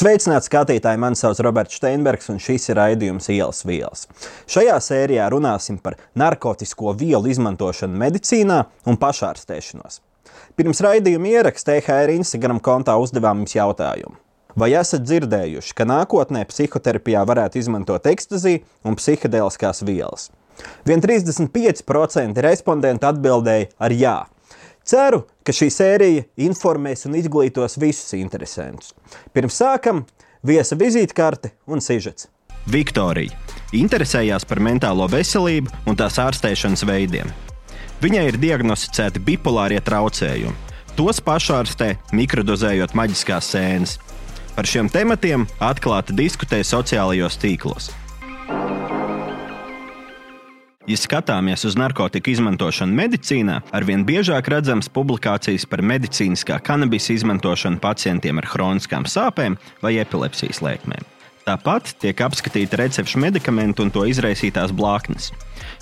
Sveicināti skatītāji, mani sauc Roberts Steinbergs, un šis ir raidījums Ielas vielas. Šajā sērijā runāsim par narkotiku vielu izmantošanu medicīnā un pašārstēšanos. Pirms raidījuma ieraksta THR Instagram kontā uzdevām jums jautājumu. Vai esat dzirdējuši, ka nākotnē psihoterapijā varētu izmantot ekstaziju un psihedēliskās vielas? Vien 35% respondentu atbildēja ar jā. Ceru, ka šī sērija informēs un izglītos visus interesantus. Pirms sākam, viesa vizītkarte un sižets. Viktorija interesējās par mentālo veselību un tās ārstēšanas veidiem. Viņai ir diagnosticēti bipolārie traucējumi. Tos pašārstē mikrodozējot maģiskās sēnes. Par šiem tematiem atklāti diskutē sociālajos tīklos. Ja skatāmies uz narkotiku izmantošanu medicīnā, arvien biežāk redzams publikācijas par medicīniskā kanabisa izmantošanu pacientiem ar chroniskām sāpēm vai epilepsijas lēkmēm. Tāpat tiek apskatīta recepšu medikamentu un to izraisītās blaknes.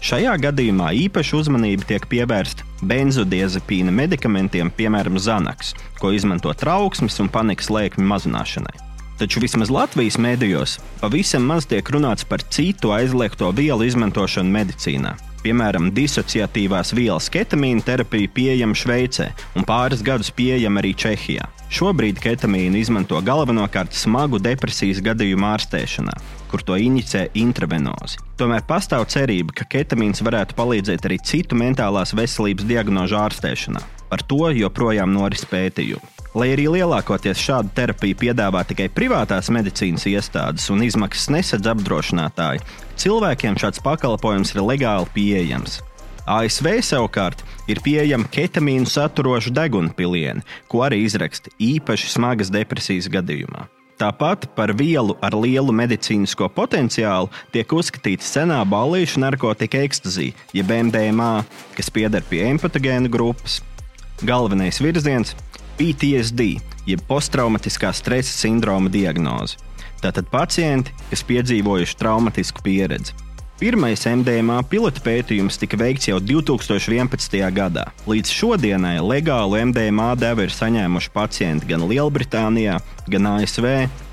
Šajā gadījumā īpaša uzmanība tiek pievērsta benzodiazepīna medikamentiem, piemēram, Zanaks, ko izmanto trauksmes un panikas lēkmju mazināšanai. Taču vismaz Latvijas mēdījos pavisam maz tiek runāts par citu aizliegto vielu izmantošanu medicīnā. Piemēram, disociatīvās vielas ketamīna terapija pieejama Šveicē un pāris gadus pieejama arī Čehijā. Šobrīd ketamīnu izmanto galvenokārt smagu depresijas gadījumu ārstēšanā, kur to inicē intravenozi. Tomēr pastāv cerība, ka ketamīns varētu palīdzēt arī citu mentālās veselības diagnožu ārstēšanā. Par to joprojām noris pētījumi. Lai arī lielākoties šādu terapiju piedāvā tikai privātās medicīnas iestādes un izmaksas nesadz apdrošinātāji, cilvēkiem šāds pakalpojums ir legāli pieejams. ASV savukārt ir pieejama ketamīnu saturoša deguna pilieni, ko arī izraksta īpaši smagas depresijas gadījumā. Tāpat par vielu ar lielu medicīnisko potenciālu tiek uzskatīta senā ballīšu narkotika ekstazija, jeb MDMA, kas pieder pie empatogēnu grupas. Galvenais virziens PTSD, jeb posttraumatiskā stresa sindroma diagnoze. Tātad pacienti, kas piedzīvojuši traumatisku pieredzi. Pirmais MDMA pilota pētījums tika veikts jau 2011. gadā. Līdz šodienai legālu MDMA devu ir saņēmuši pacienti gan Lielbritānijā, gan ASV,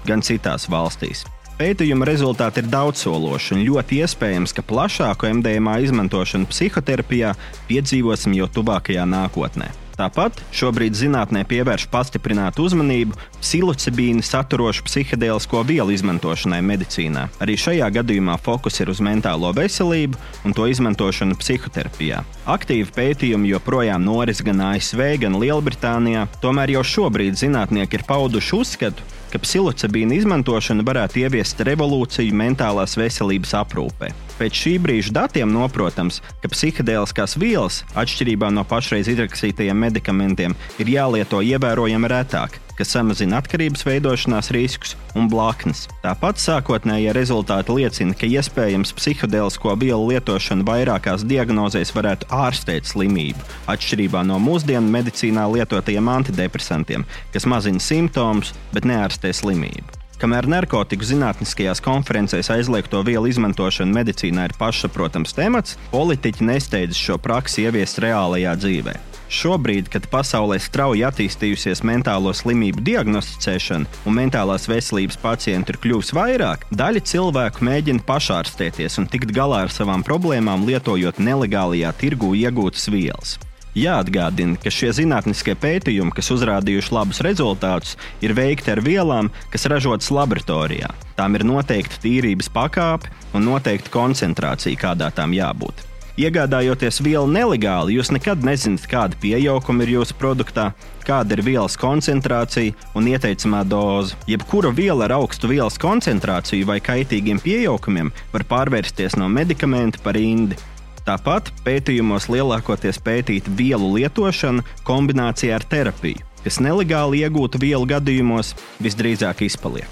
gan citās valstīs. Pētījuma rezultāti ir daudzsološi un ļoti iespējams, ka plašāku MDMA izmantošanu psihoterapijā piedzīvosim jau tuvākajā nākotnē. Tāpat šobrīd zinātnē pievērš pastiprinātu uzmanību psilocibīnu saturošu psihedēlisko vielu izmantošanai medicīnā. Arī šajā gadījumā fokus ir uz mentālo veselību un to izmantošanu psihoterapijā. Aktīvi pētījumi joprojām noris gan ASV, gan Lielbritānijā, tomēr jau šobrīd zinātnieki ir pauduši uzskatu, ka psilocibīna izmantošana varētu ieviest revolūciju mentālās veselības aprūpē. Pēc šī brīža datiem noprotams, ka psihedēliskās vielas, atšķirībā no pašreiz izrakstītajiem medikamentiem, ir jālieto ievērojami retāk, kas samazina atkarības veidošanās riskus un blaknes. Tāpat sākotnējie rezultāti liecina, ka iespējams psihedēlisko vielu lietošana vairākās diagnozēs varētu ārstēt slimību, atšķirībā no mūsdienu medicīnā lietotajiem antidepresantiem, kas mazina simptomus, bet neārstē slimību. Kamēr narkotiku zinātniskajās konferencēs aizliegto vielu izmantošana medicīnā ir pašsaprotams temats, politiķi nesteidzas šo praksi ieviest reālajā dzīvē. Šobrīd, kad pasaulē strauji attīstījusies mentālo slimību diagnosticēšana un mentālās veselības pacientu ir kļuvis vairāk, daļa cilvēku mēģina pašārstēties un tikt galā ar savām problēmām, lietojot nelegālajā tirgū iegūtas vielas. Jāatgādina, ka šie zinātniskie pētījumi, kas uzrādījuši labus rezultātus, ir veikti ar vielām, kas ražotas laboratorijā. Tām ir noteikta tīrības pakāpe un noteikta koncentrācija, kādā tām jābūt. Iegādājoties vielu nelegāli, jūs nekad nezināt, kāda pieauguma ir jūsu produktā, kāda ir vielas koncentrācija un ieteicamā doze. Jebkura viela ar augstu vielas koncentrāciju vai kaitīgiem pieaugumiem var pārvērsties no medikamenta par indi. Tāpat pētījumos lielākoties pētīta vielu lietošana kombinācijā ar terapiju, kas nelegāli iegūta vielu gadījumos visdrīzāk izpaliek.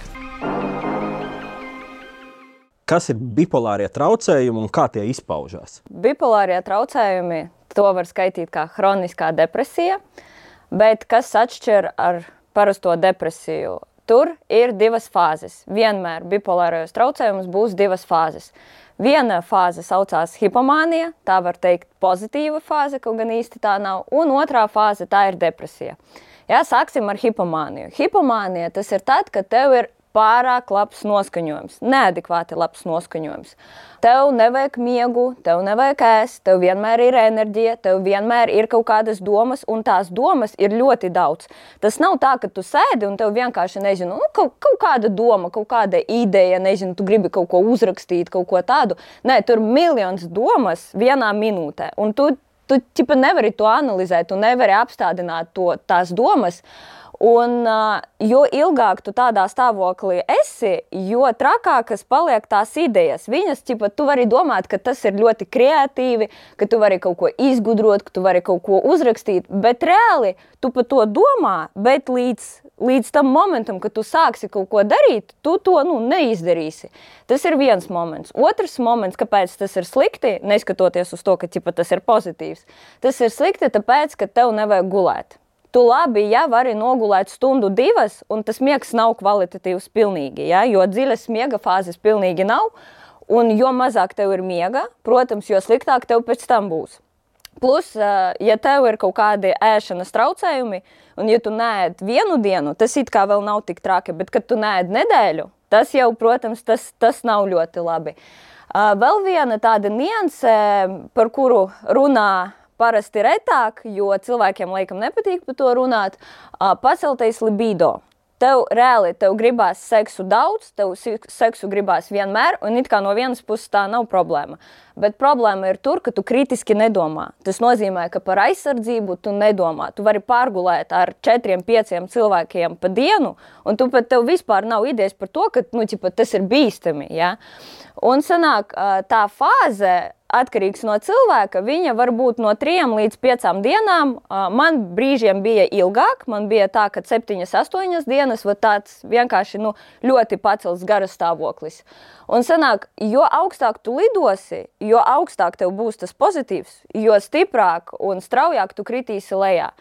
Kas ir bipolārie traucējumi un kā tie izpaužās? Bipolārie traucējumi to var skaitīt kā chroniskā depresija, bet kas atšķir ar parasto depresiju? Tur ir divas fāzes. Vienmēr bipolārajos traucējumos būs divas fāzes. Viena fāze saucās hipomānija, tā var teikt pozitīva fāze, kaut gan īsti tā nav, un otrā fāze tā ir depresija. Jā, sāksim ar hipomāniju. Hipomānija tas ir tad, kad tev ir pārāk labs noskaņojums, neadekvāti labs noskaņojums. Tev nevajag miegu, tev nevajag ēst, tev vienmēr ir enerģija, tev vienmēr ir kaut kādas domas, un tās domas ir ļoti daudz. Tas nav tā, ka tu sēdi un tev vienkārši, nezinu, nu, kaut, kaut kāda doma, kaut kāda ideja, nezinu, tu gribi kaut ko uzrakstīt, kaut ko tādu. Nē, tur miljons domas vienā minūtē, tu, tu ķipa, nevari to analizēt, tu nevari apstādināt to, tās domas. Un, jo ilgāk tu tādā stāvoklī esi, jo trakākas paliek tās idejas. Viņas, ķipa, tu vari domāt, ka tas ir ļoti kreatīvi, ka tu vari kaut ko izgudrot, ka tu vari kaut ko uzrakstīt, bet reāli tu par to domā, bet līdz, līdz tam momentam, kad tu sāksi kaut ko darīt, tu to nu, neizdarīsi. Tas ir viens moments. Otrs moments, kāpēc tas ir slikti, neskatoties uz to, ka ķipa, tas ir pozitīvs, tas ir slikti tāpēc, ka tev nevajag gulēt. Tu labi, ja vari nogulēt stundu, divas, un tas miegs nav kvalitatīvs pilnīgi, ja? jo dziļas miega fāzes pilnīgi nav. Un jo mazāk tev ir miega, protams, jo sliktāk tev pēc tam būs. Plus, ja tev ir kaut kādi ēšanas traucējumi, un ja tu nēd vienu dienu, tas it kā vēl nav tik traki, bet kad tu nēd nedēļu, tas jau, protams, tas, tas nav ļoti labi. Vēl viena tāda nianse, par kuru runā parasti retāk, jo cilvēkiem laikam nepatīk par to runāt, paceltais libido. Tev reāli tev gribās seksu daudz, tev seksu gribās vienmēr, un it kā no vienas puses tā nav problēma. Bet problēma ir tur, ka tu kritiski nedomā. Tas nozīmē, ka par aizsardzību tu nedomā. Tu vari pārgulēt ar četriem, pieciem cilvēkiem pa dienu, un tu pat tev vispār nav idejas par to, ka nu, ķipa, tas ir bīstami. Ja? Un sanāk, tā fāze atkarīgs no cilvēka. Viņa var būt no 3 līdz 5 dienām. Man brīžiem bija ilgāk, man bija tā, ka 7, 8 dienas var tāds vienkārši nu, ļoti pacels garas stāvoklis. Un sanāk, jo augstāk tu lidosi, jo augstāk tev būs tas pozitīvs, jo stiprāk un straujāk tu kritīsi lejā.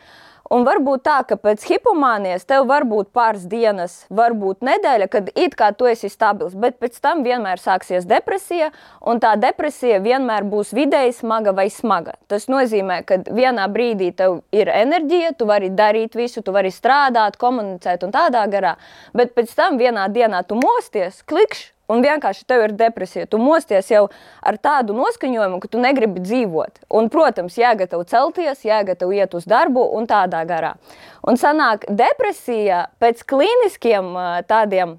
Un varbūt tā, ka pēc hipomānijas tev var būt pāris dienas, varbūt nedēļa, kad it kā tu esi stabils, bet pēc tam vienmēr sāksies depresija, un tā depresija vienmēr būs vidēji smaga vai smaga. Tas nozīmē, ka vienā brīdī tev ir enerģija, tu vari darīt visu, tu vari strādāt, komunicēt un tādā garā, bet pēc tam vienā dienā tu mosties, klikšķi Un vienkārši tev ir depresija. Tu mosties jau ar tādu noskaņojumu, ka tu negribi dzīvot. Un, protams, jāgatavo celties, jāgatavo iet uz darbu un tādā garā. Un sanāk, depresija pēc klīniskiem tādiem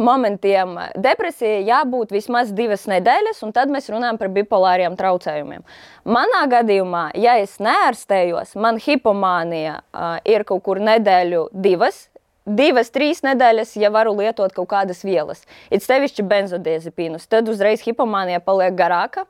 momentiem depresija jābūt vismaz divas nedēļas, un tad mēs runājam par bipolāriem traucējumiem. Manā gadījumā, ja es neārstējos, man hipomānija uh, ir kaut kur nedēļu, divas, divas, trīs nedēļas, ja varu lietot kaut kādas vielas, it sevišķi benzodiazepīnus, tad uzreiz hipomānija paliek garāka.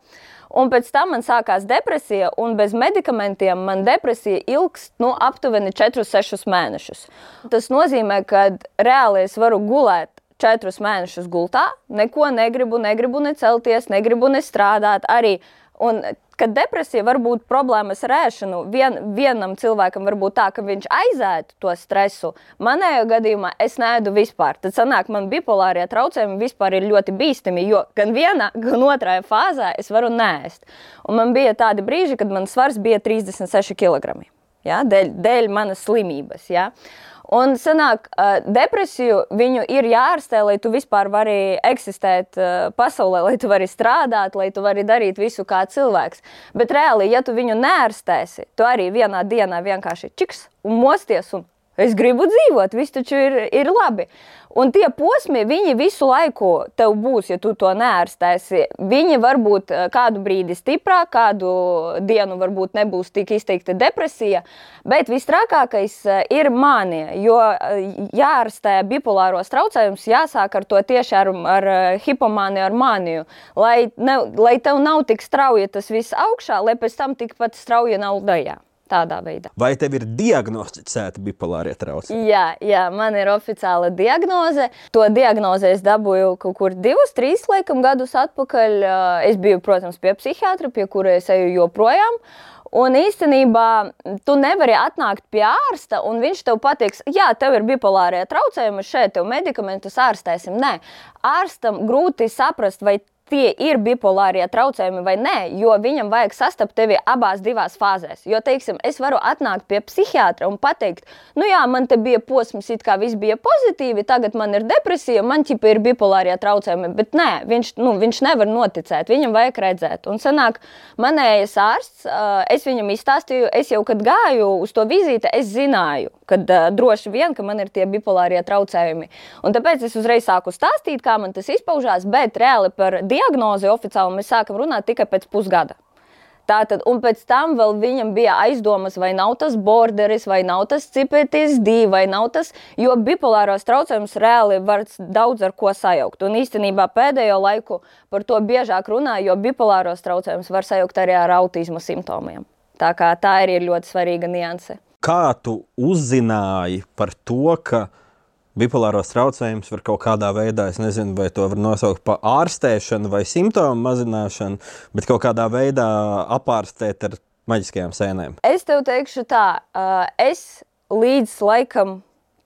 Un pēc tam man sākās depresija, un bez medikamentiem man depresija ilgst nu, aptuveni 4-6 mēnešus. Tas nozīmē, ka reāli es varu gulēt četrus mēnešus gultā, neko negribu, negribu necelties, negribu nestrādāt. Arī Un, kad depresija var būt problēmas ar ēšanu, vien, vienam cilvēkam var būt tā, ka viņš aizētu to stresu. Manējā gadījumā es nēdu vispār. Tad sanāk, man bipolārie traucējumi vispār ir ļoti bīstami, jo gan vienā, gan otrajā fāzē es varu nēst. Un man bija tādi brīži, kad man svars bija 36 kg. Ja, dēļ, dēļ manas slimības. Ja. Un sanāk, depresiju viņu ir jārastē, lai tu vispār vari eksistēt pasaulē, lai tu vari strādāt, lai tu vari darīt visu kā cilvēks. Bet reāli, ja tu viņu nērstēsi, tu arī vienā dienā vienkārši čiks un mosties un es gribu dzīvot, viss taču ir, ir labi. Un tie posmi, viņi visu laiku tev būs, ja tu to neārstēsi. Viņi var būt eh, kādu brīdi stiprāk, kādu dienu varbūt nebūs tik izteikta depresija, bet visstrakākais eh, ir mānija, jo eh, jāārstē bipolāros traucējumus, jāsāk ar to tieši ar, ar hipomāniju, ar māniju, lai, ne, lai tev nav tik strauji tas viss augšā, lai pēc tam tikpat strauji nav lejā. Tādā veidā. Vai tev ir diagnosticēta bipolārie traucējumi? Jā, jā, man ir oficiāla diagnoze. To diagnozi es dabūju kaut kur divus, trīs laikam, gadus atpakaļ. Es biju, protams, pie psihiatra, pie kura es eju joprojām. Un īstenībā tu nevari atnākt pie ārsta, un viņš tev pateiks, jā, tev ir bipolārie traucējumi, šeit tev medikamentus ārstēsim. Nē, ārstam grūti saprast, vai tie ir bipolārie traucējumi vai nē, jo viņam vajag sastapt tevi abās divās fāzēs. Jo, teiksim, es varu atnākt pie psihiatra un pateikt, nu jā, man te bija posms, it kā viss bija pozitīvi, tagad man ir depresija, man ķipa ir bipolārie traucējumi, bet nē, viņš, nu, viņš nevar noticēt, viņam vajag redzēt. Un sanāk, manējais ārsts, es viņam izstāstīju, es jau, kad gāju uz to vizīti, es zināju, uh, droši vien, ka man ir tie bipolārie traucējumi. Un tāpēc es uzreiz sāku stāstīt, kā man tas izpaužās, bet reāli par diagnozi oficiāli mēs sākam runāt tikai pēc pusgada. Tātad, un pēc tam vēl viņam bija aizdomas, vai nav tas borderis, vai nav tas CPTSD, vai nav tas, jo bipolāros traucējumus reāli var daudz ar ko sajaukt. Un īstenībā pēdējo laiku par to biežāk runā, jo bipolāros traucējumus var sajaukt arī ar autismu simptomiem. Tā, kā, tā ir ļoti svarīga nianse. Kā tu uzzināji par to, ka bipolāros traucējumus var kaut kādā veidā, es nezinu, vai to var nosaukt par ārstēšanu vai simptomu mazināšanu, bet kaut kādā veidā apārstēt ar maģiskajām sēnēm? Es tev teikšu tā, es līdz laikam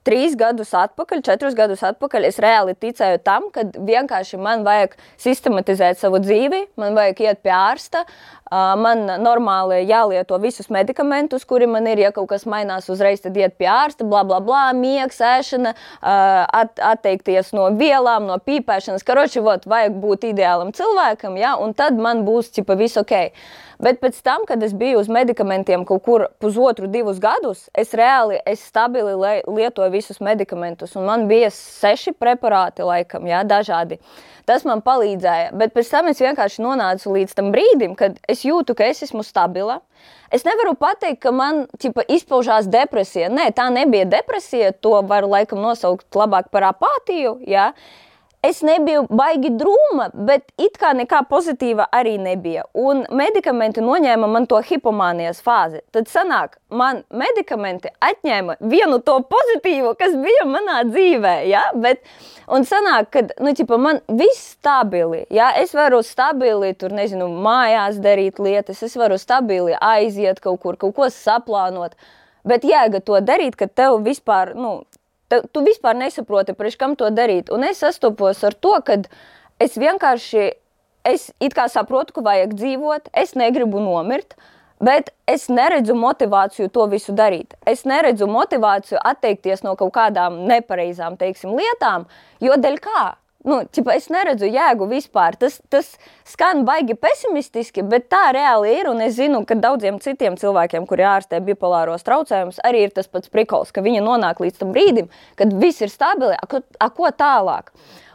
trīs gadus atpakaļ, četrus gadus atpakaļ, es reāli ticēju tam, ka vienkārši man vajag sistematizēt savu dzīvi, man vajag iet pie ārsta, man normāli jālieto visus medikamentus, kuri man ir, ja kaut kas mainās uzreiz, tad iet pie ārsta, bla, bla, bla, miegs, ēšana, at, atteikties no vielām, no pīpēšanas. Karoči, vot, vajag būt ideālam cilvēkam, ja, un tad man būs, čipa, viss ok. Bet pēc tam, kad es biju uz medikamentiem kaut kur pusotru, divus gadus, es reāli, es stabili lietoju visus medikamentus, un man bija seši preparāti, laikam, jā, dažādi. Tas man palīdzēja, bet pēc tam es vienkārši nonācu līdz tam brīdim, kad es jūtu, ka es esmu stabila. Es nevaru pateikt, ka man ķipa, izpaužās depresija. Nē, tā nebija depresija. To var laikam nosaukt labāk par apātiju. Jā es nebiju baigi drūma, bet it kā nekā pozitīva arī nebija. Un medikamenti noņēma man to hipomānijas fāzi. Tad sanāk, man medikamenti atņēma vienu to pozitīvu, kas bija manā dzīvē. Ja? Bet, un sanāk, ka nu, ķipa, man viss stabili. Ja? Es varu stabili tur, nezinu, mājās darīt lietas, es varu stabili aiziet kaut kur, kaut ko saplānot. Bet jēga to darīt, ka tev vispār, nu, tu vispār nesaproti, priekš kam to darīt. Un es sastopos ar to, ka es vienkārši, es saprotu, ka vajag dzīvot, es negribu nomirt, bet es neredzu motivāciju to visu darīt. Es neredzu motivāciju atteikties no kaut kādām nepareizām, teiksim, lietām, jo dēļ kā? Nu, ķipa, es neredzu jēgu vispār. Tas, tas skan baigi pesimistiski, bet tā reāli ir. Es zinu, ka daudziem citiem cilvēkiem, kuri ārstē bipolāros traucējumus, arī ir tas pats prikols, ka viņi nonāk līdz tam brīdim, kad viss ir stabili, a, a ko tālāk.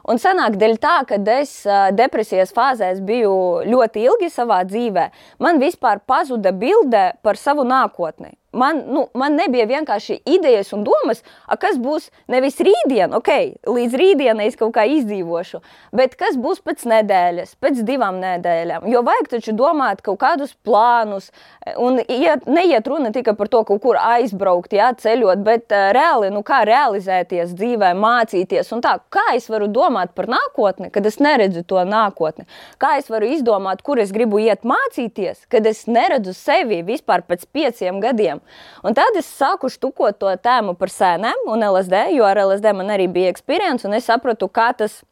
Un sanāk, dēļ tā, ka es depresijas fāzēs biju ļoti ilgi savā dzīvē, man vispār pazuda bilde par savu nākotni. Man, nu, man nebija vienkārši idejas un domas, a, kas būs nevis rītdien, ok, līdz rītdienai es kaut kā izdzīvošu, bet kas būs pēc nedēļas, pēc divām nedēļām. Jo vajag taču domāt kaut kādus plānus, un iet, neiet runa tikai par to, kaut kur aizbraukt, jā, ceļot, bet uh, reāli, nu, kā realizēties dzīvē, mācīties tā. Kā es varu domāt par nākotni, kad es neredzu to nākotni? Kā es varu izdomāt, kur es gribu iet mācīties, kad es neredzu sevi vispār pēc pieciem gadiem? Sēnēm. Un tad es sāku štukot to tēmu par sēnēm un LSD, jo ar LSD man arī bija pieredze, un es sapratu, kā tas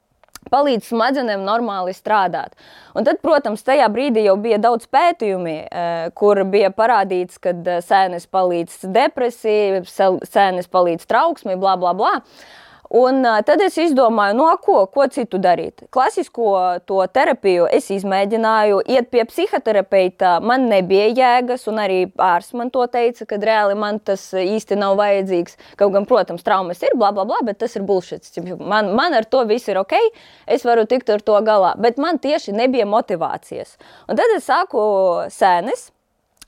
palīdz smadzenēm normāli strādāt. Un tad, protams, tajā brīdī jau bija daudz pētījumi, e, kur bija parādīts, ka e, sēnes palīdz depresijai, sēnes palīdz trauksmei, bla, bla, bla. Un uh, tad es izdomāju, no nu, ko, ko citu darīt. Klasisko to terapiju es izmēģināju, iet pie psihoterapeita. Man nebija jēgas, un arī ārsts man to teica, ka reāli man tas īsti nav vajadzīgs. Kaut gan, protams, traumas ir, bla, bla, bla, bet tas ir bullshit. Man, man ar to viss ir ok, es varu tikt ar to galā, bet man tieši nebija motivācijas. Un tad es sāku sēnes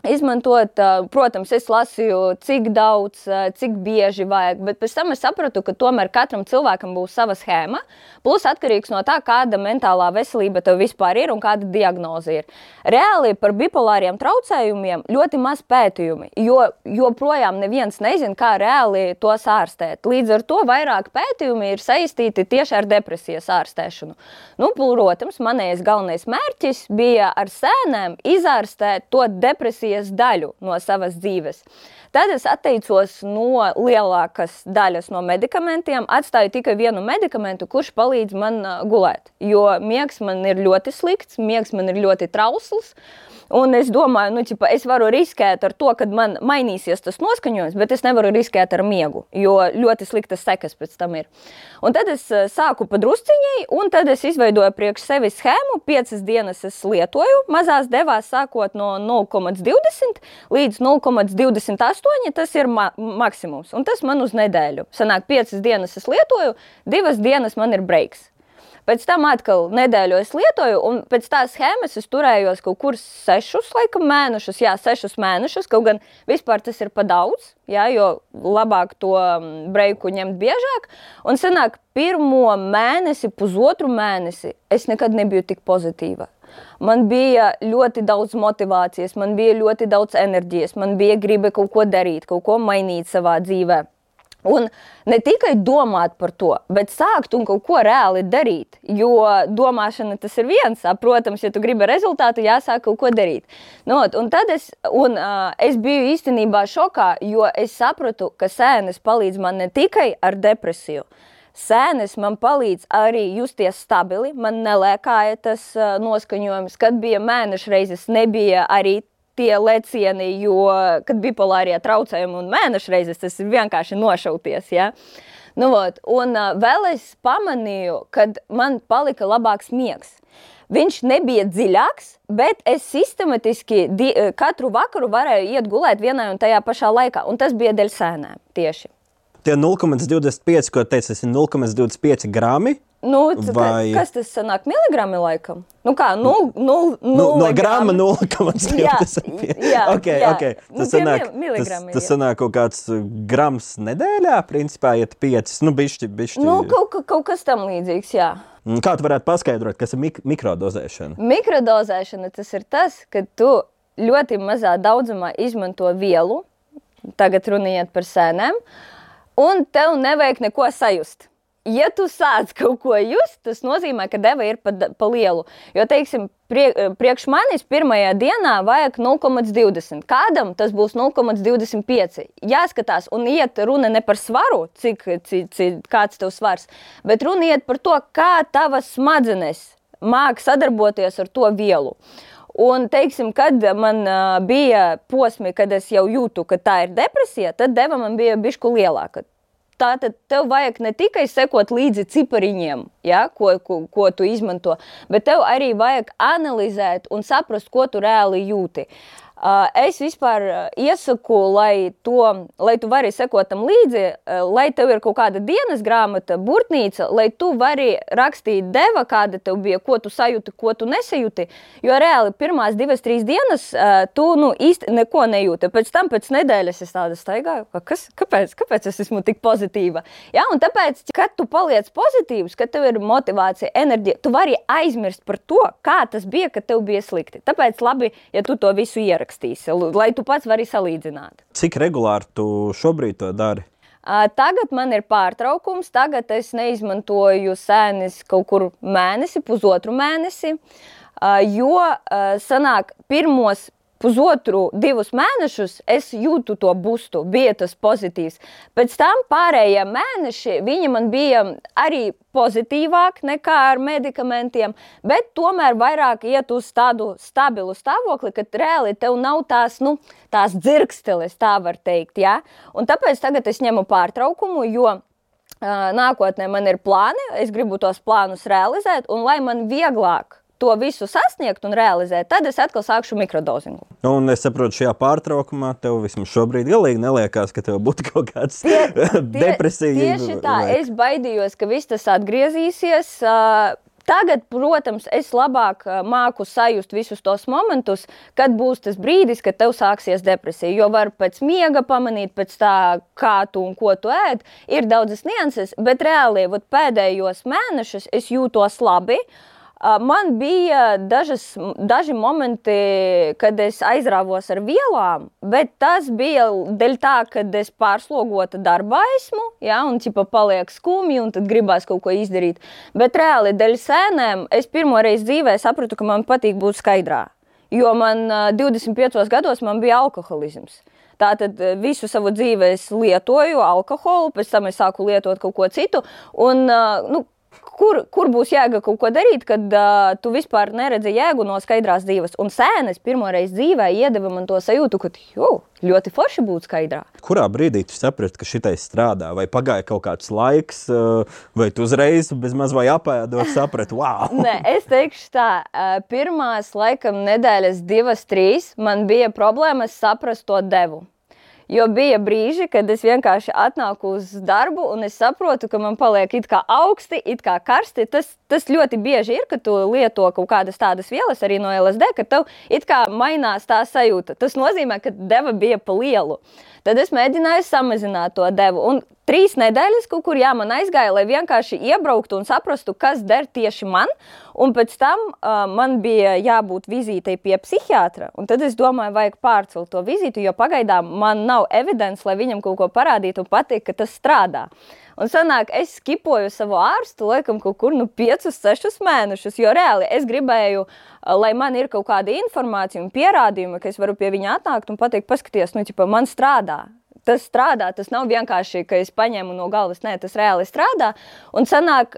Izmantot, protams, es lasīju, cik daudz, cik bieži vajag, bet pēc tam es sapratu, ka tomēr katram cilvēkam būs sava schēma. Plus, atkarīgs no tā, kāda mentālā veselība tev vispār ir un kāda diagnoze ir. Reāli par bipolāriem traucējumiem ļoti maz pētījumi, jo joprojām neviens nezina, kā reāli tos ārstēt. Līdz ar to vairāk pētījumi ir saistīti tieši ar depresijas ārstēšanu. Nu, protams, manējais galvenais mērķis bija ar sēnēm izārstēt to depresiju depresijas daļu no savas dzīves. Tad es atteicos no lielākas daļas no medikamentiem, atstāju tikai vienu medikamentu, kurš palīdz man gulēt. Jo miegs man ir ļoti slikts, miegs man ir ļoti trausls. Un es domāju, nu, ķipa, es varu riskēt ar to, ka man mainīsies tas noskaņojums, bet es nevaru riskēt ar miegu, jo ļoti sliktas sekas pēc tam ir. Un tad es sāku padrusciņai, un tad es izveidoju priekš sevis schēmu. Piecas dienas es lietoju, mazās devās sākot no 0,20 līdz 0,28. Tas ir ma maksimums, un tas man uz nedēļu. Sanāk, piecas dienas es lietoju, divas dienas man ir breiks. Pēc tam atkal nedēļu es lietoju, un pēc tās schēmas es turējos kaut kur sešus laikam, mēnešus. Jā, sešus mēnešus. Kaut gan vispār tas ir pa daudz, jā, jo labāk to mm, breiku ņemt biežāk. Un sanāk, pirmo mēnesi, pusotru mēnesi es nekad nebiju tik pozitīva. Man bija ļoti daudz motivācijas, man bija ļoti daudz enerģijas, man bija griba kaut ko darīt, kaut ko mainīt savā dzīvēm. Un ne tikai domāt par to, bet sākt un kaut ko reāli darīt. Jo domāšana tas ir viens, protams, ja tu gribi rezultātu, jāsāk kaut ko darīt. Nu, un tad es, un, uh, es biju īstenībā šokā, jo es sapratu, ka sēnes palīdz man ne tikai ar depresiju. Sēnes man palīdz arī justies stabili, man nelēkāja tas noskaņojums, kad bija mēneša reizes, nebija arī tie lecieni, jo, kad bipolārie traucējumi un mēneša reizes, tas ir vienkārši nošauties. Ja? Nu, vot, un vēl es pamanīju, kad man palika labāks miegs. Viņš nebija dziļāks, bet es sistematiski katru vakaru varēju iet gulēt vienā un tajā pašā laikā, un tas bija dēļ sēnēm tieši. Tie 0,25, ko teicu, ir 0,25 grami. Nu, Vai... Kas tas sanāk? Miligrami laikam? Nu kā, nul, nul, nu, no grama 0,25. jā, jā, okay, jā. Okay. Tas, nu, sanāk, tas, tas sanāk kaut kāds uh, grams nedēļā, principā, ja 5, nu bišķi, bišķi. Nu, kaut, kaut kas tam līdzīgs, jā. Kā tu varētu paskaidrot, kas ir mik mikrodozēšana? Mikrodozēšana tas ir tas, ka tu ļoti mazā daudzumā izmanto vielu, tagad runiet par sēnēm, un tev nevajag neko sajust ja tu sāc kaut ko just, tas nozīmē, ka deva ir pa, pa lielu. Jo, teiksim, prie, priekš manis pirmajā dienā vajag 0,20. Kādam tas būs 0,25. Jāskatās, un iet runa ne par svaru, cik, cik, cik kāds tev svars, bet runa iet par to, kā tavas smadzenes māk sadarboties ar to vielu. Un, teiksim, kad man uh, bija posmi, kad es jau jūtu, ka tā ir depresija, tad deva man bija bišku lielāka. Tātad tev vajag ne tikai sekot līdzi cipariņiem, ja, ko, ko, ko tu izmanto, bet tev arī vajag analizēt un saprast, ko tu reāli jūti. Uh, Es vispār iesaku, lai, to, lai tu vari sekot tam līdzi, lai tev ir kaut kāda dienas grāmata, burtnīca, lai tu vari rakstīt deva, kāda tev bija, ko tu sajūti, ko tu nesajūti. Jo reāli pirmās divas, trīs dienas tu nu, īsti neko nejūti. Pēc tam, pēc nedēļas, es tādu staigāju, ka kas, kāpēc, kāpēc es esmu tik pozitīva. Ja? Un tāpēc, kad tu paliec pozitīvs, kad tev ir motivācija, enerģija, tu vari aizmirst par to, kā tas bija, kad tev bija slikti. Tāpēc labi, ja tu to visu ieraksti ierakstīsi, lai tu pats vari salīdzināt. Cik regulāri tu šobrīd to dari? Tagad man ir pārtraukums, tagad es neizmantoju sēnes kaut kur mēnesi, pusotru mēnesi, jo sanāk pirmos pusotru, divus mēnešus es jūtu to bustu, bija tas pozitīvs. Pēc tam pārējie mēneši viņi man bija arī pozitīvāk nekā ar medikamentiem, bet tomēr vairāk iet uz tādu stabilu stāvokli, ka reāli tev nav tās, nu, tās dzirksteles, tā var teikt. Ja? Un tāpēc tagad es ņemu pārtraukumu, jo nākotnē man ir plāni, es gribu tos plānus realizēt, un lai man vieglāk to visu sasniegt un realizēt, tad es atkal sākšu mikrodozingu. Nu, un es saprotu, šajā pārtraukumā tev vismaz šobrīd galīgi neliekas, ka tev būtu kaut kāds tie, depresija. Tieši tā, vai... es baidījos, ka viss tas atgriezīsies. Tagad, protams, es labāk māku sajust visus tos momentus, kad būs tas brīdis, kad tev sāksies depresija. Jo var pēc miega pamanīt, pēc tā, kā tu un ko tu ēd, ir daudzas nianses, bet reāli pēdējos mēnešus es jūtos labi. Uh, Man bija dažas, daži momenti, kad es aizrāvos ar vielām, bet tas bija dēļ tā, ka es pārslogota darbā esmu, ja, un ķipa paliek skumji, un tad gribās kaut ko izdarīt. Bet reāli dēļ sēnēm es pirmo reizi dzīvē sapratu, ka man patīk būt skaidrā. Jo man 25 gados man bija alkoholisms. Tātad visu savu dzīvi es lietoju alkoholu, pēc tam es sāku lietot kaut ko citu. Un, nu, kur, kur būs jēga kaut ko darīt, kad uh, tu vispār neredzi jēgu no skaidrās dzīves. Un sēnes pirmoreiz dzīvē iedeva man to sajūtu, ka jo, ļoti forši būt skaidrā. Kurā brīdī tu saprati, ka šitais strādā? Vai pagāja kaut kāds laiks, vai tu uzreiz bez maz vai apēdot saprati, wow! Nē, es teikšu tā, pirmās laikam nedēļas divas, trīs man bija problēmas saprast to devu. Jo bija brīži, kad es vienkārši atnāku uz darbu un es saprotu, ka man paliek it kā augsti, it kā karsti. Tas, tas ļoti bieži ir, kad tu lieto kaut kādas tādas vielas arī no LSD, ka tev it kā mainās tā sajūta. Tas nozīmē, ka deva bija pa lielu. Tad es mēģināju samazināt to devu. Un trīs nedēļas kaut kur jā, man aizgāja, lai vienkārši iebrauktu un saprastu, kas der tieši man. Un pēc tam uh, man bija jābūt vizītei pie psihiatra. Un tad es domāju, vajag pārcelt to vizīti, jo pagaidām man nav evidence, lai viņam kaut ko parādītu un pateikt, ka tas strādā. Un sanāk, es skipoju savu ārstu, laikam, kaut kur nu, 5, 6 mēnešus, jo reāli es gribēju, lai man ir kaut kāda informācija un pierādījumi, ka es varu pie viņa atnākt un pateikt, paskaties, nu, ķipa, man strādā. Tas strādā, tas nav vienkārši, ka es paņēmu no galvas, nē, tas reāli strādā. Un sanāk,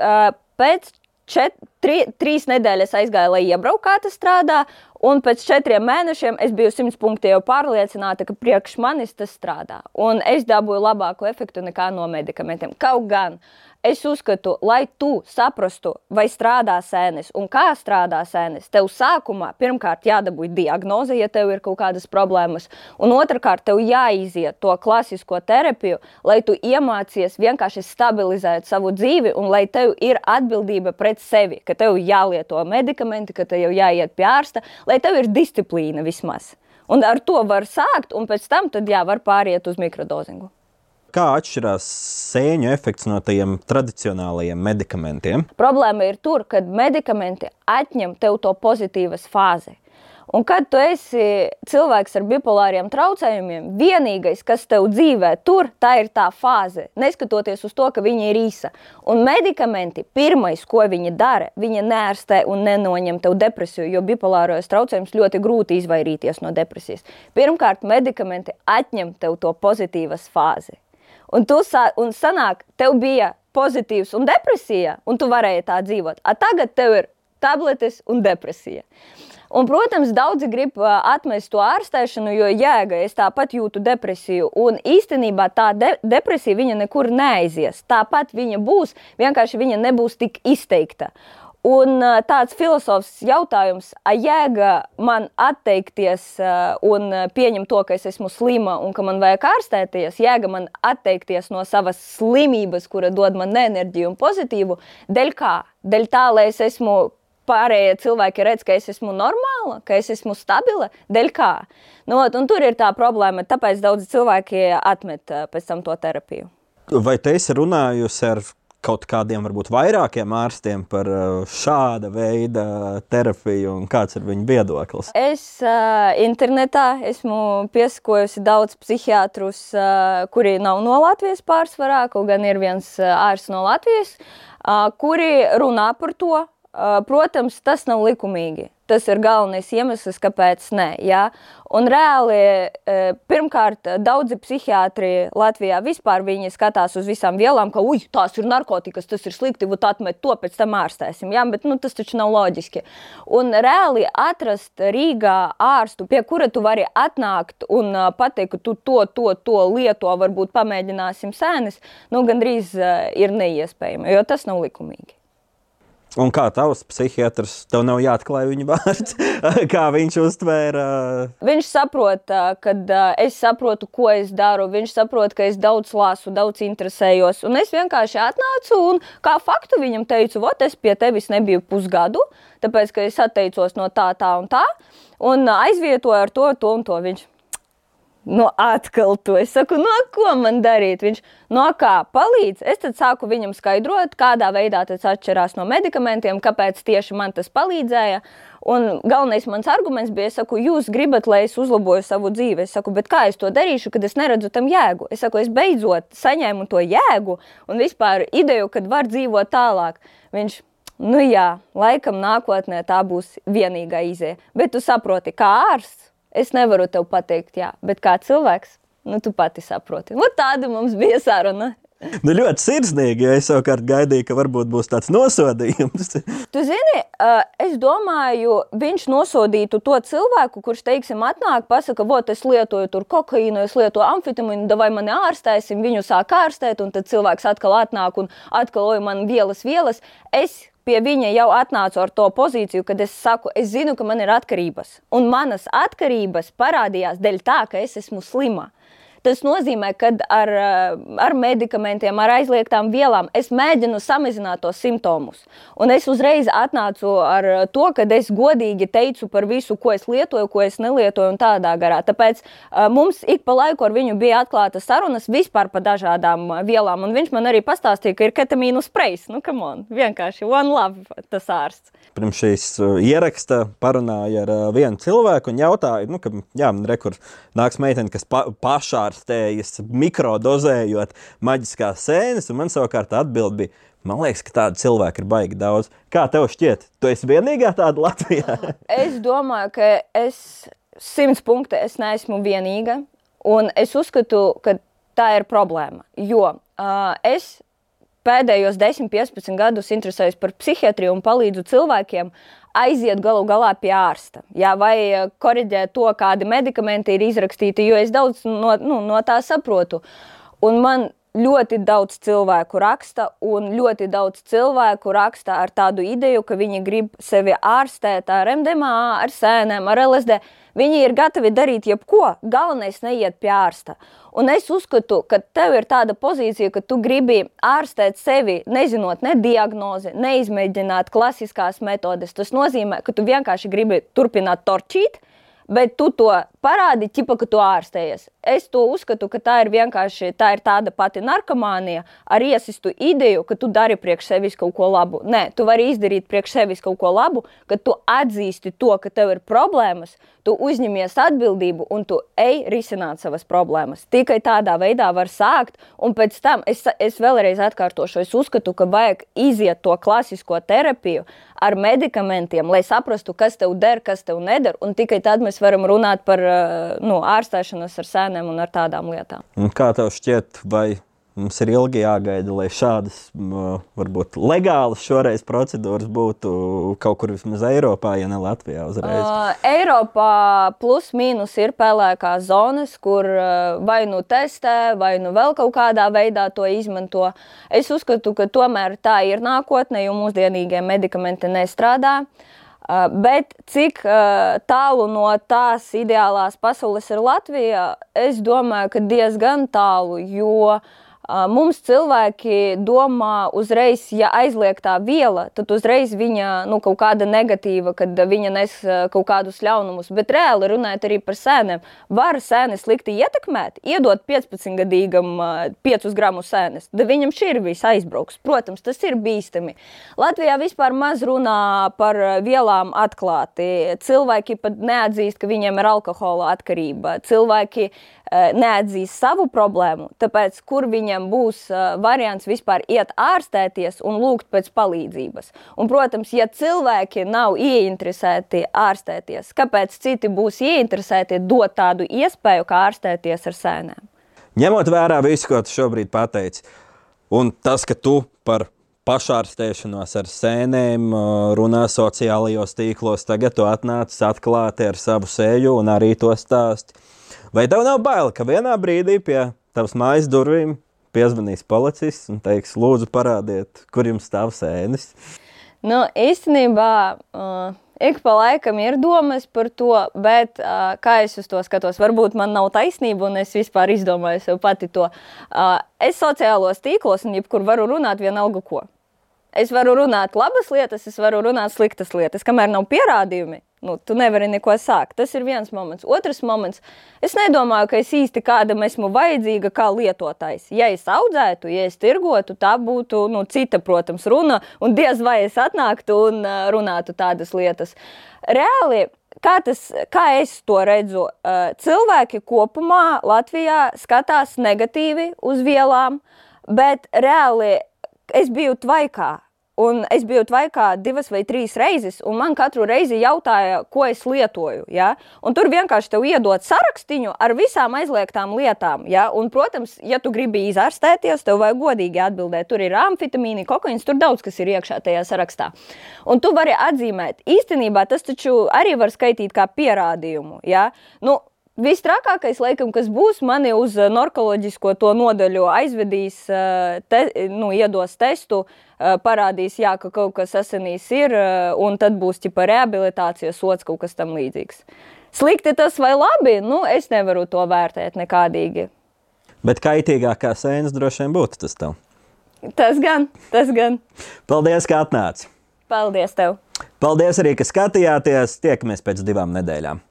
pēc čet, tri, trīs nedēļas aizgāja, lai iebrauktu, kā tas strādā. Un pēc četriem mēnešiem es biju simts punkti jau pārliecināta, ka priekš manis tas strādā. Un es dabūju labāku efektu nekā no medikamentiem. Kaut gan es uzskatu, lai tu saprastu, vai strādā sēnes un kā strādā sēnes, tev sākumā pirmkārt jādabūj diagnoze, ja tev ir kaut kādas problēmas, un otrkārt tev jāiziet to klasisko terapiju, lai tu iemācies vienkārši stabilizēt savu dzīvi un lai tev ir atbildība pret sevi, ka tev jālieto medikamenti, ka tev jāiet pie ārsta, lai tev ir disciplīna vismaz. Un ar to var sākt, un pēc tam tad jā, var pāriet uz mikrodozingu. Kā atšķirās sēņu efekts no tiem tradicionālajiem medikamentiem? Problēma ir tur, kad medikamenti atņem tev to pozitīvas fāzi. Un kad tu esi cilvēks ar bipolāriem traucējumiem, vienīgais, kas tev dzīvē tur, tā ir tā fāze, neskatoties uz to, ka viņa ir īsa. Un medikamenti, pirmais, ko viņi dara, viņi nērstē un nenoņem tev depresiju, jo bipolāros traucējumus ļoti grūti izvairīties no depresijas. Pirmkārt, medikamenti atņem tev to pozitīvas fāzi. Un, tu sā, un sanāk, tev bija pozitīvs un depresija, un tu varēji tā dzīvot. A tagad tev ir tabletes un depresija. Un, protams, daudzi grib atmest to ārstēšanu, jo jēga, es tāpat jūtu depresiju. Un īstenībā tā de depresija viņa nekur neaizies. Tāpat viņa būs, vienkārši viņa nebūs tik izteikta. Un tāds filozofs jautājums, a jēga man atteikties un pieņemt to, ka es esmu slima un ka man vajag ārstēties, jēga man atteikties no savas slimības, kura dod man enerģiju un pozitīvu, dēļ kā? Dēļ tā, lai es esmu pārējie cilvēki redz, ka es esmu normāla, ka es esmu stabila, dēļ kā? Nu, un tur ir tā problēma, tāpēc daudz cilvēki atmet pēc tam to terapiju. Vai te esi runājusi ar kaut kādiem, varbūt vairākiem ārstiem par uh, šāda veida terapiju un kāds ir viņu viedoklis? Es uh, internetā esmu piesakojusi daudz psihiatrus, uh, kuri nav no Latvijas pārsvarā, kaut gan ir viens uh, ārsts no Latvijas, uh, kuri runā par to. Uh, protams, tas nav likumīgi. Tas ir galvenais iemesls, kāpēc nē. Ja? Un reāli, e, pirmkārt, daudzi psihiatri Latvijā vispār skatās uz visām vielām, ka, tās ir narkotikas, tas ir slikti, vat atmet to, pēc tam ārstēsim. Ja? Bet nu, tas taču nav loģiski. Un reāli atrast Rīgā ārstu, pie kura tu vari atnākt un pateikt, ka tu to, to, to lieto, varbūt pamēģināsim sēnes, nu, gandrīz ir neiespējami, jo tas nav likumīgi. Un kā tavs psihiatrs, tev nav jāatklāj viņa vārds, kā viņš uztvēra? Viņš saprot, ka es saprotu, ko es daru. Viņš saprot, ka es daudz lasu, daudz interesējos. Un es vienkārši atnācu un kā faktu viņam teicu, ot, es pie tevis nebiju pusgadu, tāpēc, ka es atteicos no tā, tā un tā. Un aizvietoju ar to, to un to. Viņš Nu, atkal to es saku, no nu, ko man darīt? Viņš no nu, kā palīdz. Es tad sāku viņam skaidrot, kādā veidā tas atšķirās no medikamentiem, kāpēc tieši man tas palīdzēja. Un galvenais mans arguments bija, saku, jūs gribat, lai es uzlaboju savu dzīvi. Es saku, bet kā es to darīšu, kad es neredzu tam jēgu? Es saku, es beidzot saņēmu to jēgu un vispār ideju, kad var dzīvot tālāk. Viņš nu jā, laikam nākotnē tā būs vienīgā izēja. Bet tu saproti, kā ārsts, es nevaru tev pateikt, jā, bet kā cilvēks, nu tu pati saproti. Nu, tāda mums bija saruna. Nu, ļoti sirsnīgi, jo es savukārt gaidīju, ka varbūt būs tāds nosodījums. tu zini, es domāju, viņš nosodītu to cilvēku, kurš, teiksim, atnāk, pasaka, vot, es lietoju tur kokaīnu, es lietoju amfetamīnu, vai mani ārstēsim, viņu sāk ārstēt, un tad cilvēks atkal atnāk un atkal oj man vielas, vielas. Es pie viņa jau atnācu ar to pozīciju, kad es saku, es zinu, ka man ir atkarības. Un manas atkarības parādījās dēļ tā, ka es esmu slima. Tas nozīmē, ka ar, eh, ar medikamentiem, ar aizliegtām vielām es mēģinu samazināt tos simptomus. Un es uzreiz atnācu ar to, ka es godīgi teicu par visu, ko es lietoju, ko es nelietoju un tādā garā. Tāpēc uh, mums ik pa laiku ar viņu bija atklāta sarunas vispār par dažādām eh, vielām. Un viņš man arī pastāstīja, ka ir ketamīnu sprejs. Nu, come on, vienkārši one love tas ārsts. Pirms šīs ieraksta parunāja ar vienu cilvēku un jautāja, nu, ka, jā, rekur nāks meitene, kas pa, pašā ārstējas, mikrodozējot maģiskās sēnes, un man savukārt atbild bija, man liekas, ka tādu cilvēku ir baigi daudz. Kā tev šķiet, tu esi vienīgā tāda Latvijā? es domāju, ka es simts punkti es neesmu vienīga, un es uzskatu, ka tā ir problēma, jo uh, es pēdējos 10, 15 gadus interesējos par psihiatriju un palīdzu cilvēkiem aiziet galu galā pie ārsta. Jā, vai eh, korģēt to, kādi medikamenti ir izrakstīti, jo es daudz no, nu, no tā saprotu. Un man ļoti daudz cilvēku raksta, un ļoti daudz cilvēku raksta ar tādu ideju, ka viņi grib sevi ārstēt ar MDMA, ar sēnēm, ar LSD. Viņi ir gatavi darīt jebko, galvenais neiet pie ārsta. Un es uzskatu, ka tev ir tāda pozīcija, ka tu gribi ārstēt sevi, nezinot ne diagnozi, neizmēģināt klasiskās metodes. Tas nozīmē, ka tu vienkārši gribi turpināt torčīt, bet tu to parādi, ķipa, ka tu ārstējies. Es to uzskatu, ka tā ir vienkārši tā ir tāda pati narkomānija ar iesistu ideju, ka tu dari priekš sevis kaut ko labu. Nē, tu vari izdarīt priekš sevis kaut ko labu, kad tu atzīsti to, ka tev ir problēmas, tu uzņemies atbildību un tu ej risināt savas problēmas. Tikai tādā veidā var sākt, un pēc tam es, es vēlreiz atkārtošu, es uzskatu, ka vajag iziet to klasisko terapiju ar medikamentiem, lai saprastu, kas tev der, kas tev neder, tikai tad mēs varam runāt par Eh, nu, ārstēšanos ar sēnēm un ar tādām lietām. Un kā tev šķiet, vai mums ir ilgi jāgaida, lai šādas varbūt legālas šoreiz procedūras būtu kaut kur vismaz Eiropā, ja ne Latvijā uzreiz? Uh, Eiropā plus mīnus ir pelēkās zonas, kur uh, vai nu testē, vai nu vēl kaut kādā veidā to izmanto. Es uzskatu, ka tomēr tā ir nākotne, jo mūsdienīgie medikamenti nestrādā. Uh, bet cik uh, tālu no tās ideālās pasaules ir Latvija, es domāju, ka diezgan tālu, jo uh, Mums cilvēki domā uzreiz, ja aizliegtā viela, tad uzreiz viņa nu, kaut kāda negatīva, kad viņa nes kaut kādus ļaunumus. Bet reāli runājot arī par sēnēm, var sēni slikti ietekmēt, iedot 15-gadīgam 5 gramu sēnes, tad viņam šī ir viss aizbrauks. Protams, tas ir bīstami. Latvijā vispār maz runā par vielām atklāti. Cilvēki pat neatzīst, ka viņiem ir alkohola atkarība. Cilvēki neatzīst savu problēmu, tāpēc kur viņam būs variants vispār iet ārstēties un lūgt pēc palīdzības. Un, protams, ja cilvēki nav ieinteresēti ārstēties, kāpēc citi būs ieinteresēti dot tādu iespēju, kā ārstēties ar sēnēm? Ņemot vērā visu, ko tu šobrīd pateici, un tas, ka tu par pašārstēšanos ar sēnēm, runā sociālajos tīklos. Tagad tu atnāc atklāti ar savu seju un arī to stāstu. Vai tev nav bail, ka vienā brīdī pie tavas mājas durvīm piezvanīs policists un teiks, lūdzu, parādiet, kur jums stāv sēnes? Nu, īstenībā uh, ik pa laikam ir domas par to, bet uh, kā es uz to skatos, varbūt man nav taisnība un es vispār izdomāju sev pati to. Uh, es sociālos tīklos un jebkur varu runāt vienalga ko. Es varu runāt labas lietas, es varu runāt sliktas lietas, kamēr nav pierādījumi Nu, tu nevari neko sākt. Tas ir viens moments. Otrs moments. Es nedomāju, ka es īsti kādam esmu vajadzīga kā lietotājs. Ja es audzētu, ja es tirgotu, tā būtu nu, cita, protams, runa. Un diez vai es atnāktu un runātu tādas lietas. Reāli. Kā, tas, kā es to redzu, cilvēki kopumā Latvijā skatās negatīvi uz vielām, bet reāli es biju tvaikā Un es biju tvaikā divas vai trīs reizes, un man katru reizi jautāja, ko es lietoju. Ja? Un tur vienkārši tev iedod sarakstu ar visām aizliegtām lietām. Ja? Un, protams, ja tu gribi izārstēties, tev vajag godīgi atbildēt. Tur ir amfetamīni, kokaīns, tur daudz kas ir iekšā tajā sarakstā. Un tu vari atzīmēt, īstenībā tas taču arī var skaitīt kā pierādījumu. Ja? Nu, Visstrakākais, laikam, kas būs, mani uz eh, narkoloģisko to nodaļu aizvedīs, eh, te, nu, iedos testu, eh, parādīs, jā, ka kaut kas asinīs ir, un tad būs ķipa rehabilitācija, sots, kaut kas tam līdzīgs. Slikti tas vai labi, nu, es nevaru to vērtēt nekādīgi. Bet kaitīgākā sēnes droši vien būtu tas tev. Tas gan, tas gan. Paldies, ka atnāci! Paldies tev! Paldies arī, ka skatījāties! Tiekamies pēc divām nedēļām!